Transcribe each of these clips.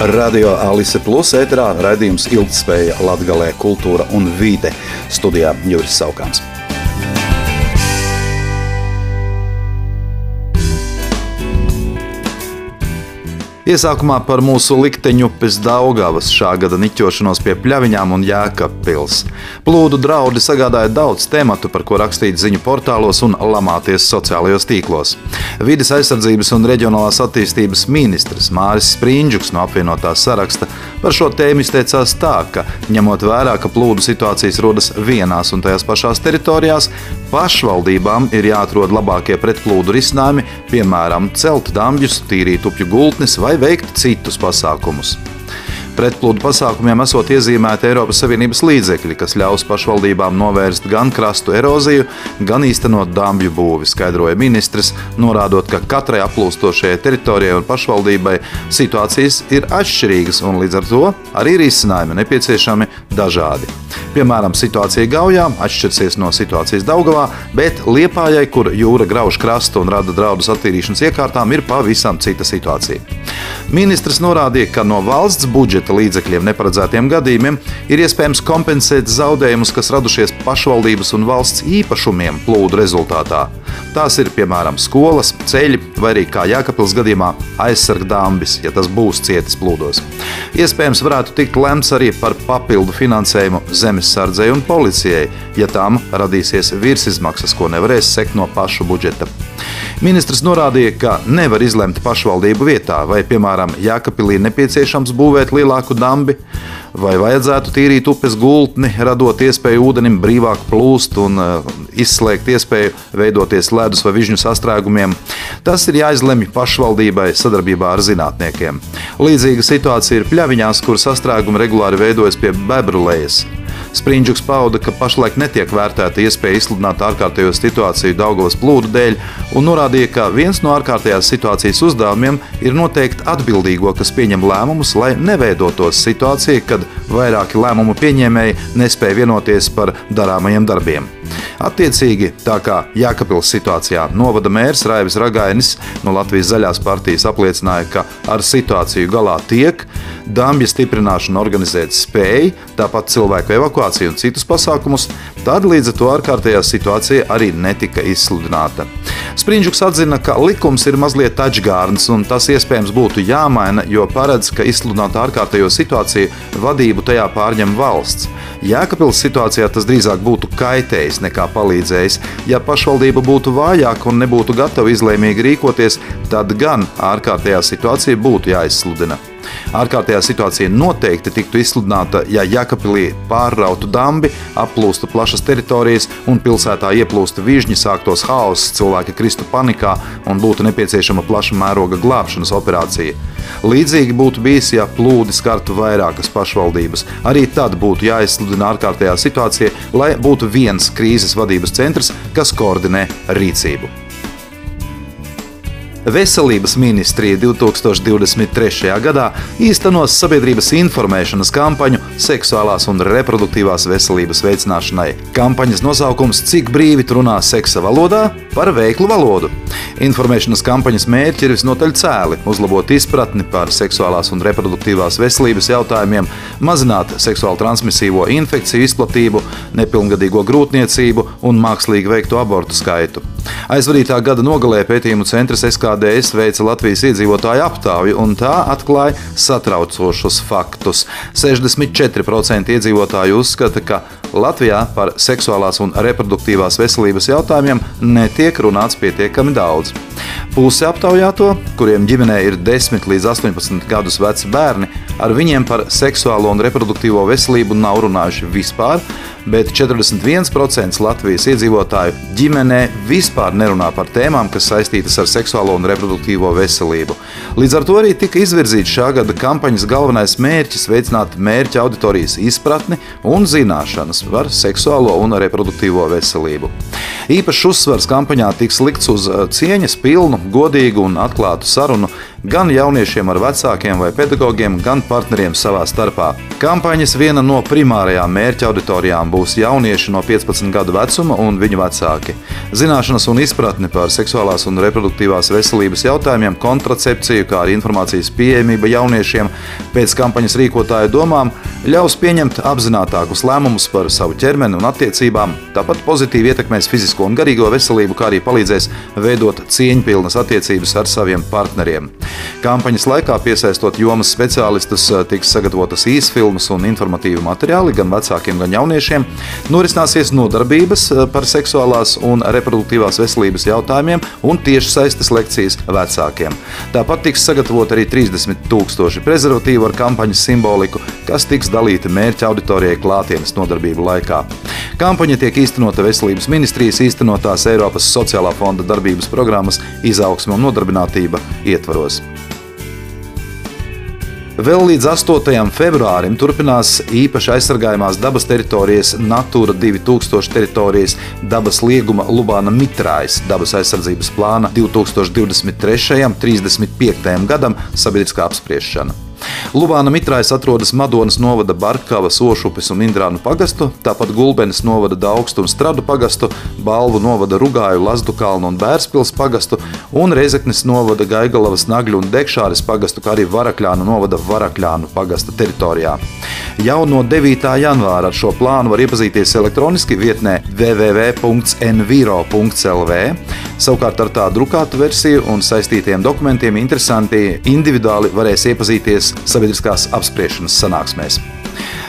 Radio Alise Plus ēterā raidījums Ilgtspēja Latgalē kultūra un vīde studijā Juris Saukāns. Iesākumā par mūsu likteņu pēc Daugavas šā gada niķošanos pie pļaviņām un jēkapils. Plūdu draudi sagādāja daudz tematu, par ko rakstīt ziņu portālos un lamāties sociālajos tīklos. Vides aizsardzības un reģionālās attīstības ministrs Māris Sprīņģuks no apvienotās saraksta par šo tēmu izteicās tā, ka ņemot vērā, ka plūdu situācijas rodas vienās un tajās pašās teritorijās, pašvaldībām ir jāatrod labākie pretplūdu risinājumi, piemēram, celt dambjus, tīrīt upju gultnes vai vai veikt citus pasākumus. Pretplūdu pasākumiem esot iezīmēti Eiropas Savienības līdzekļi, kas ļaus pašvaldībām novērst gan krastu eroziju, gan īstenot dambju būvi, skaidroja ministrs, norādot, ka katrai aplūstošajai teritorijai un pašvaldībai situācijas ir atšķirīgas un līdz ar to arī risinājumi nepieciešami dažādi. Piemēram, situācija Gaujā atšķirsies no situācijas Daugavā, bet Liepājai, kur jūra grauž krastu un rada draudus attīrīšanas iekārtām, ir pavisam cita situācija. Ministrs norādīja, ka no valsts budžeta līdzekļiem neparedzētiem gadījumiem ir iespējams kompensēt zaudējumus, kas radušies pašvaldības un valsts īpašumiem plūdu rezultātā. Tās ir piemēram skolas, ceļi vai arī kā Jēkabils gadījumā aizsargdāmbis, ja tas būs cietis plūdos. Iespējams, varētu tikt lemts arī par papildu finansējumu zemesardzei un policijai, ja tām radīsies virsizmaksas, ko nevarēs sekt no pašu budžeta. Ministrs norādīja, ka nevar izlemt pašvaldību vietā, vai, piemēram, Jēkabīlī nepieciešams būvēt lielāku dambi, vai vajadzētu tīrīt upes gultni, radot iespēju ūdenim brīvāk plūst un uh, izslēgt iespēju veidoties ledus vai vižņu sastrēgumiem. Tas ir jāizlemj pašvaldībai sadarbībā ar zinātniekiem. Līdzīga situācija ir pļaviņās, kur sastrēgumi regulāri veidojas pie bebrulējas. Sprindžuks pauda, ka pašlaik netiek vērtēta iespēja izsludināt ārkārtējo situāciju Daugavas plūdu dēļ un norādīja, ka viens no ārkārtējās situācijas uzdevumiem ir noteikt atbildīgo, kas pieņem lēmumus, lai neveidotos situācija, kad vairāki lēmumu pieņēmēji nespēja vienoties par darāmajiem darbiem. Attiecīgi, tā kā Jēkabils situācijā novada mērs Raivis Ragainis no Latvijas zaļās partijas apliecināja, ka ar situāciju galā tiek, dambja stiprināšanu organizēt spēja, tāpat cilvēku evakuāciju un citus pasākumus, tad līdz ar to ārkārtējā situācija arī netika izsludināta. Sprindžuks atzina, ka likums ir mazliet atžgārns un tas iespējams būtu jāmaina, jo paredz, ka izsludināt ārkārtējo situāciju vadību tajā pārņem valsts. Jēkabils situācijā tas drīzāk būtu kaitējis nekā palīdzējis. Ja pašvaldība būtu vājāka un nebūtu gatava izlēmīgi rīkoties, tad gan ārkārtējā situācija būtu jāizsludina. Ārkārtējā situācija noteikti tiktu izsludināta, ja Jakapilī pārrautu dambi, aplūstu plašas teritorijas un pilsētā ieplūstu vižņi, sāktos haoss, cilvēki kristu panikā un būtu nepieciešama plaša mēroga glābšanas operācija. Līdzīgi būtu bijis, ja plūdi skartu vairākas pašvaldības. Arī tad būtu jāizsludina ārkārtējā situācija, lai būtu viens krīzes vadības centrs, kas koordinē rīcību. Veselības ministrija 2023. gadā īstenos sabiedrības informēšanas kampaņu seksuālās un reproduktīvās veselības veicināšanai. Kampaņas nosaukums Cik brīvi runā seksa valodā par veiklu valodu. Informēšanas kampaņas mērķi ir visnotaļ cēli - uzlabot izpratni par seksuālās un reproduktīvās veselības jautājumiem, mazināt seksuāli transmisīvo infekciju izplatību, nepilngadīgo grūtniecību un mākslīgi veiktu abortu skaitu. Aizvadītā gada nogalē pētījumu centrs SKDS veica Latvijas iedzīvotāju aptauju, un tā atklāja satraucošus faktus. 64% iedzīvotāju uzskata, ka Latvijā par seksuālās un reproduktīvās veselības jautājumiem netiek runāts pietiekami daudz. Puse aptaujāto, kuriem ģimenē ir 10 līdz 18 gadus veci bērni, ar viņiem par seksuālo un reproduktīvo veselību nav runājuši vispār, bet 41% Latvijas iedzīvotāju ģimenē vispār nerunā par tēmām, kas saistītas ar seksuālo un reproduktīvo veselību. Līdz ar to arī tika izvirzīts šā gada kampaņas galvenais mērķis veicināt mērķa auditorijas izpratni un zināšanas par seksuālo un reproduktīvo veselību. Īpašs uzsvars kampaņā tiks likts uz cieņas pilnu, godīgu un atklātu sarunu gan jauniešiem ar vecākiem vai pedagogiem, gan partneriem savā starpā. Kampaņas viena no primārajām mērķa auditorijām būs jaunieši no 15 gadu vecuma un viņu vecāki. Zināšanas un izpratne par seksuālās un reproduktīvās veselības jautājumiem, kontracepciju, kā arī informācijas pieejamība jauniešiem pēc kampaņas rīkotāju domām ļaus pieņemt apzinātākus lēmumus par savu ķermeni un attiecībām, tāpat pozitīvi ietekmēs fizisko un garīgo veselību, kā arī palīdzēs veidot cieņpilnas attiecības ar saviem partneriem. Kampaņas laikā piesaistot jomas speciālistus, tiks sagatavotas īsfilmas filmas un informatīvi materiāli gan vecākiem, gan jauniešiem. Norisināsies nodarbības eh, par seksuālās un reproduktīvās veselības jautājumiem un tiešsaistes lekcijas vecākiem. Tāpat tiks sagatavot arī 30 tūkstoši prezervatīvu ar kampaņas simboliku, kas tiks dalīti mērķa auditorijai klātienes nodarbību laikā. Kampaņa tiek īstenota Veselības ministrijas īstenotās Eiropas sociālā fonda darbības programmas izaugsme un nodarbinātība ietvaros. Vēl līdz 8. februārim turpinās īpaši aizsargājumās dabas teritorijas Natūra 2000 teritorijas dabas lieguma Lubāna Mitrājas dabas aizsardzības plāna 2023. un 35. gadam sabiedriskā apspriešana. Lubāna Mitrājas atrodas Madonas novada Barkavas, Ošupes un Indrānu pagastu, tāpat Gulbenes novada Daugstu un Stradu pagastu, Balvu novada Rugāju, Lazdu kalnu un Bērspils pagastu un Reizeknes novada Gaigalavas, Nagļu un Dekšāres pagastu, kā arī Varakļānu novada Varakļānu pagasta teritorijā. Jau no 9. janvāra ar šo plānu var iepazīties elektroniski vietnē www.enviro.lv. Savukārt ar tā drukātu versiju un saistītiem dokumentiem interesanti individuāli varēs iepazīties sabiedriskās apspriešanas sanāksmēs.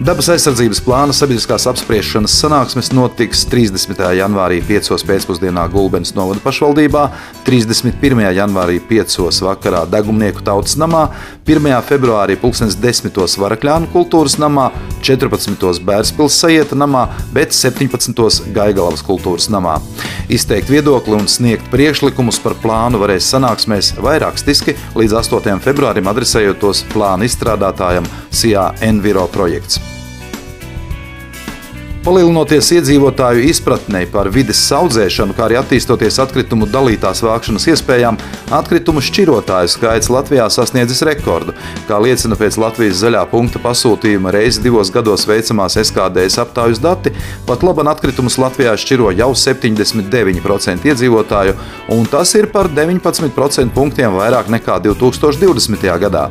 Dabas aizsardzības plāna sabiedriskās apspriešanas sanāksmes notiks 30. janvārī 5. pēcpusdienā Gulbens novada pašvaldībā, 31. janvārī 5. vakarā Degumnieku tautas namā, 1. februārī 10. Varakļānu kultūras namā, 14. Bērspils sajieta namā, bet 17. Gaigalavas kultūras namā. Izteikt viedokli un sniegt priekšlikumus par plānu varēs sanāksmēs vai rakstiski līdz 8. februārim adresējot tos plānu izstrādātājam SIA Enviro projekts. Palielinoties iedzīvotāju izpratnei par vides audzēšanu, kā arī attīstoties atkritumu dalītās vākšanas iespējām, atkritumu šķirotāju skaits Latvijā sasniedzis rekordu. Kā liecina pēc Latvijas zaļā punkta pasūtījuma reizi divos gados veicamās SKDS aptaujas dati, pat laban atkritumus Latvijā šķiro jau 79% iedzīvotāju, un tas ir par 19% punktiem vairāk nekā 2020. gadā.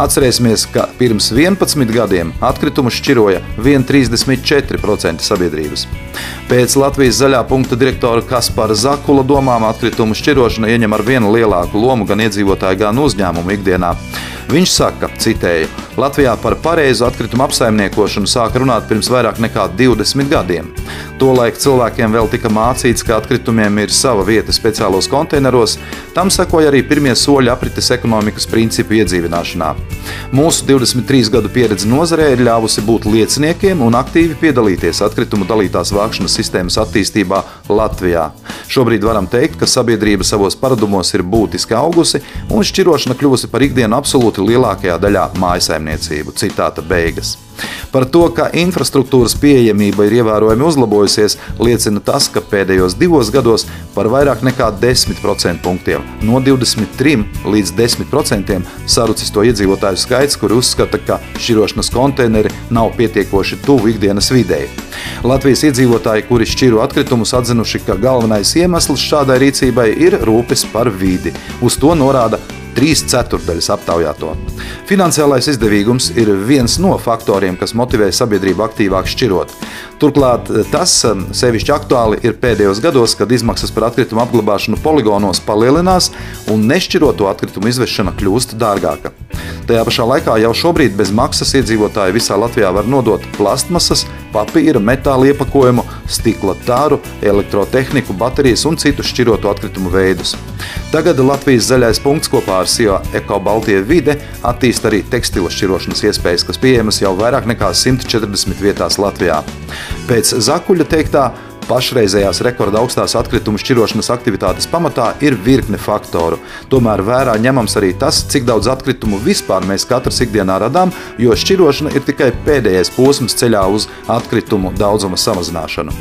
Atcerēsimies, ka pirms 11 gadiem atkritumus šķiroja 1,34% sabiedrības. Pēc Latvijas zaļā punkta direktora Kaspara Zakula domām atkritumu šķirošana ieņem ar vienu lielāku lomu gan iedzīvotāju, gan uzņēmumu ikdienā. Viņš saka, citēju, Latvijā par pareizu atkritumu apsaimniekošanu sāka runāt pirms vairāk nekā 20 gadiem. Tolaik cilvēkiem vēl tika mācīts, ka atkritumiem ir sava vieta speciālos konteineros, tam sekoja arī pirmie soļi aprites ekonomikas principu iedzīvināšanā. Mūsu 23 gadu pieredze nozarē ir ļāvusi būt lieciniekiem un aktīvi piedalīties atkritumu dalītās vākšanas sistēmas attīstībā Latvijā. Šobrīd varam teikt, ka sabiedrība savos paradumos ir būtiski augusi un šķirošana kļuvusi par ikdienu absolūti lielākajā daļā mājasaimniecību. Citāta beigas. Par to, ka infrastruktūras pieejamība ir ievērojami uzlabojusies, liecina tas, ka pēdējos divos gados par vairāk nekā 10% punktiem, no 23 līdz 10% sarucis to iedzīvotāju skaits, kuri uzskata, ka šķirošanas konteineri nav pietiekoši tuvu ikdienas videi. Latvijas iedzīvotāji, kuri šķiro atkritumus, atzinuši, ka galvenais iemesls šādai rīcībai ir rūpes par vidi. Uz to norāda trīs ceturdaļas aptaujāto. Finansiālais izdevīgums ir viens no faktoriem, kas motivē sabiedrību aktīvāk šķirot. Turklāt tas um, sevišķi aktuāli ir pēdējos gados, kad izmaksas par atkritumu apglabāšanu poligonos palielinās un nešķiroto atkritumu izvešana kļūst dārgāka. Tajā pašā laikā jau šobrīd bez maksas iedzīvotāji visā Latvijā var nodot plastmasas, papīra, metāla iepakojumu, stikla tāru, elektrotehniku, baterijas un citus šķiroto atkritumu veidus. Tagad Latvijas zaļais punkts kopā ar SIO Eko Baltija vide attīsta arī tekstilu šķirošanas iespējas, kas pieejamas jau vairāk nekā 140 vietās Latvijā. Pēc Zakuļa teiktā, Pašreizējās rekorda augstās atkritumu šķirošanas aktivitātes pamatā ir virkne faktoru. Tomēr vērā ņemams arī tas, cik daudz atkritumu vispār mēs katrs ikdienā radām, jo šķirošana ir tikai pēdējais posms ceļā uz atkritumu daudzuma samazināšanu.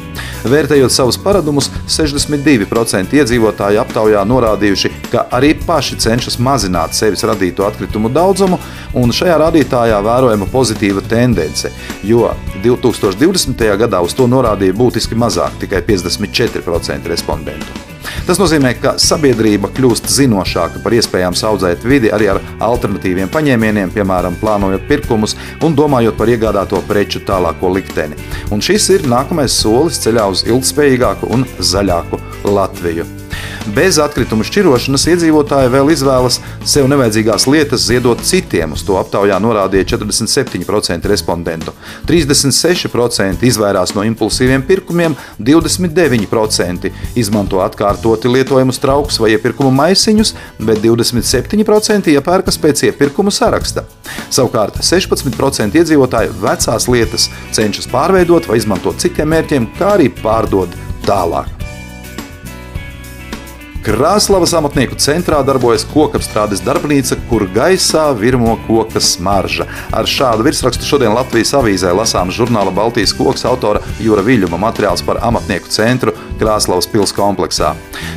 Vērtējot savus paradumus, 62% iedzīvotāji aptaujā norādījuši, ka arī paši cenšas mazināt sevis radīto atkritumu daudzumu, un šajā rādītājā vērojama pozitīva tendence, jo 2020. gadā uz to norādīja būtiski mazāk, tikai 54% respondentu. Tas nozīmē, ka sabiedrība kļūst zinošāka par iespējām audzēt vidi arī ar alternatīviem paņēmieniem, piemēram, plānojot pirkumus un domājot par iegādāto preču tālāko likteni. Un šis ir nākamais solis ceļā uz ilgspējīgāku un zaļāku Latviju. Bez atkritumu šķirošanas iedzīvotāji vēl izvēlas sev nevajadzīgās lietas ziedot citiem. Uz to aptaujā norādīja 47% respondentu. 36% izvairās no impulsīviem pirkumiem, 29% izmanto atkārtoti lietojamus traukus vai iepirkumu maisiņus, bet 27% iepērkas pēc iepirkumu saraksta. Savukārt 16% iedzīvotāji vecās lietas cenšas pārveidot vai izmantot citiem mērķiem, kā arī pārdot tālāk. Krāslavas amatnieku centrā darbojas kokapstrādes darbnīca, kur gaisā virmo koka smarža. Ar šādu virsrakstu šodien Latvijas avīzē lasām žurnāla Baltijas koks autora Jūra Viļuma materiāls par amatnieku centru Krāslavas pilsētas kompleksā.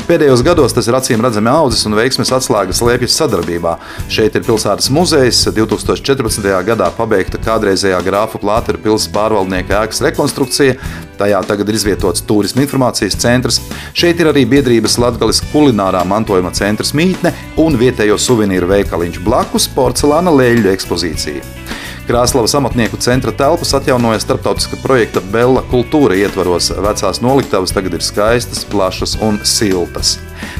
Pēdējos gados tas ir acīm redzami audzis un veiksmes atslēgas slēpjas sadarbībā. Šeit ir pilsētas muzejs, 2014. gadā pabeigta kādreizējā grāfu plātera pilsētas pārvaldnieka ēkas rekonstrukcija, tajā tagad ir izvietots turisma informācijas centrs. Šeit ir arī biedrības Latgales kulinārā mantojuma centrs mītne un vietējo suvenīru veikaliņš blakus porcelāna lēļu ekspozīcija. Krāslavas amatnieku centra telpas atjaunoja starptautiska projekta Bella kultūra ietvaros. Vecās noliktavas tagad ir skaistas, plašas un siltas.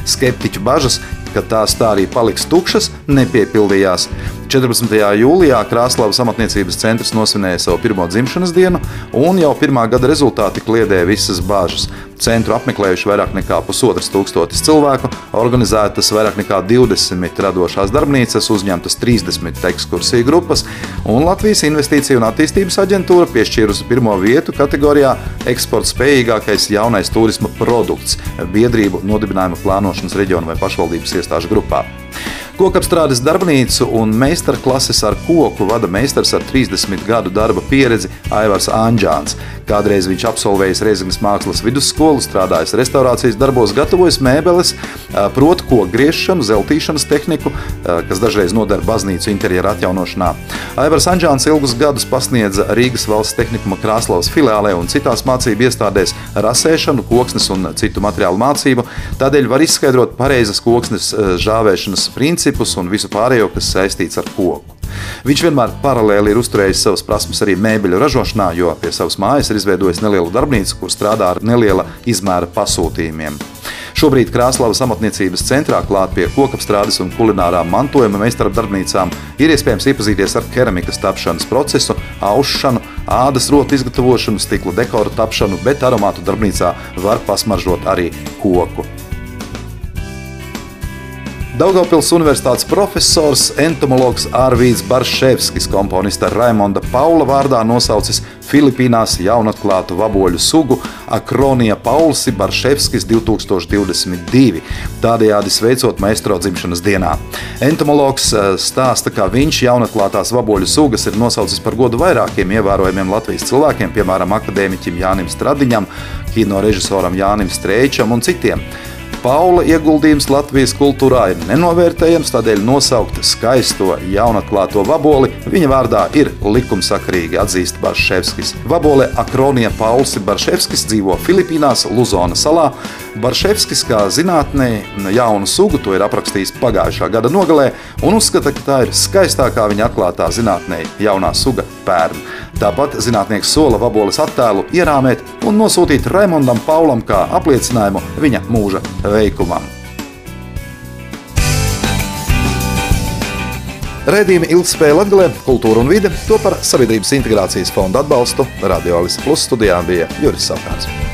Skeptiķu bažas, ka tās tā arī paliks tukšas, nepiepildījās. 14. jūlijā Krāslavas amatniecības centrs nosvinēja savu pirmo dzimšanas dienu, un jau pirmā gada rezultāti kliedēja visas bāžas. Centru apmeklējuši vairāk nekā pusotras tūkstotis cilvēku, organizētas vairāk nekā 20 radošās darbnīcas, uzņemtas 30 ekskursiju grupas, un Latvijas Investīciju un attīstības aģentūra piešķīrusi pirmo vietu kategorijā eksporta spējīgākais jaunais turisma produkts biedrību nodibinājuma plānošanas reģionu vai pašvaldības iestāžu grupā. Kokapstrādes darbnīcu un meistarklases ar koku vada meistars ar 30 gadu darba pieredzi Aivars Anģāns. Kādreiz viņš absolvējis Reizeknas mākslas vidusskolu, strādājis restaurācijas darbos, gatavojis mēbeles, prot koku griešanu, zeltīšanas tehniku, kas dažreiz noder baznīcu interjeru atjaunošanā. Aivars Anģāns ilgus gadus pasniedza Rīgas valsts tehnikuma Krāslavas filiālē un citās mācību iestādēs rasēšanu, koksnes un citu materiālu mācību. Tādēļ var izskaidrot pareizas koksnes žāvēšanas principus un visu pārējo, kas saistīts ar koku. Viņš vienmēr paralēli ir uzturējis savas prasmes arī mēbeļu ražošanā, jo pie savas mājas ir izveidojis nelielu darbnīcu, kur strādā ar neliela izmēra pasūtījumiem. Šobrīd Krāslavas amatniecības centrā klāt pie kokapstrādes un kulinārā mantojuma meistardarbnīcām ir iespējams iepazīties ar keramikas tapšanas procesu, aušanu, ādas rotu izgatavošanu, stikla dekoru tapšanu, bet aromātu darbnīcā var pasmaržot arī koku. Daugopils Universitātes profesors, entomologs Arvīds Barševskis komponista Raimonda Paula vārdā nosaucis Filipīnās jaunatklātu vaboļu sugu Akronija Paulsi Barševskis 2022, tādējādi sveicot maestro dzimšanas dienā. Entomologs eh, stāsta, ka viņš jaunatklātās vaboļu sugas ir nosaucis par godu vairākiem ievērojamiem Latvijas cilvēkiem, piemēram, akadēmiķim Jānim Stradiņam, kino režisoram Jānim Streičam un citiem. Paula ieguldījums Latvijas kultūrā ir nenovērtējams, tādēļ nosaukt skaisto jaunatklāto vaboli viņa vārdā ir likumsakarīgi atzīst Barševskis. Vabole Akronija Paulsi Barševskis dzīvo Filipīnās, Luzona salā. Barševskis kā zinātnē jaunu sugu to ir aprakstījis pagājušā gada nogalē un uzskata, ka tā ir skaistākā viņa atklātā zinātnē jaunā suga pērn. Tāpat zinātnieks sola vaboles attēlu ierāmēt un nosūtīt Raimondam Paulam kā apliecinājumu viņa mūža veikumam. Redzījumi ilgspēja Latvijā, kultūra un vide to par Sabiedrības integrācijas fonda atbalstu Radio Alisa Plus studijā bija Juris Savkārs.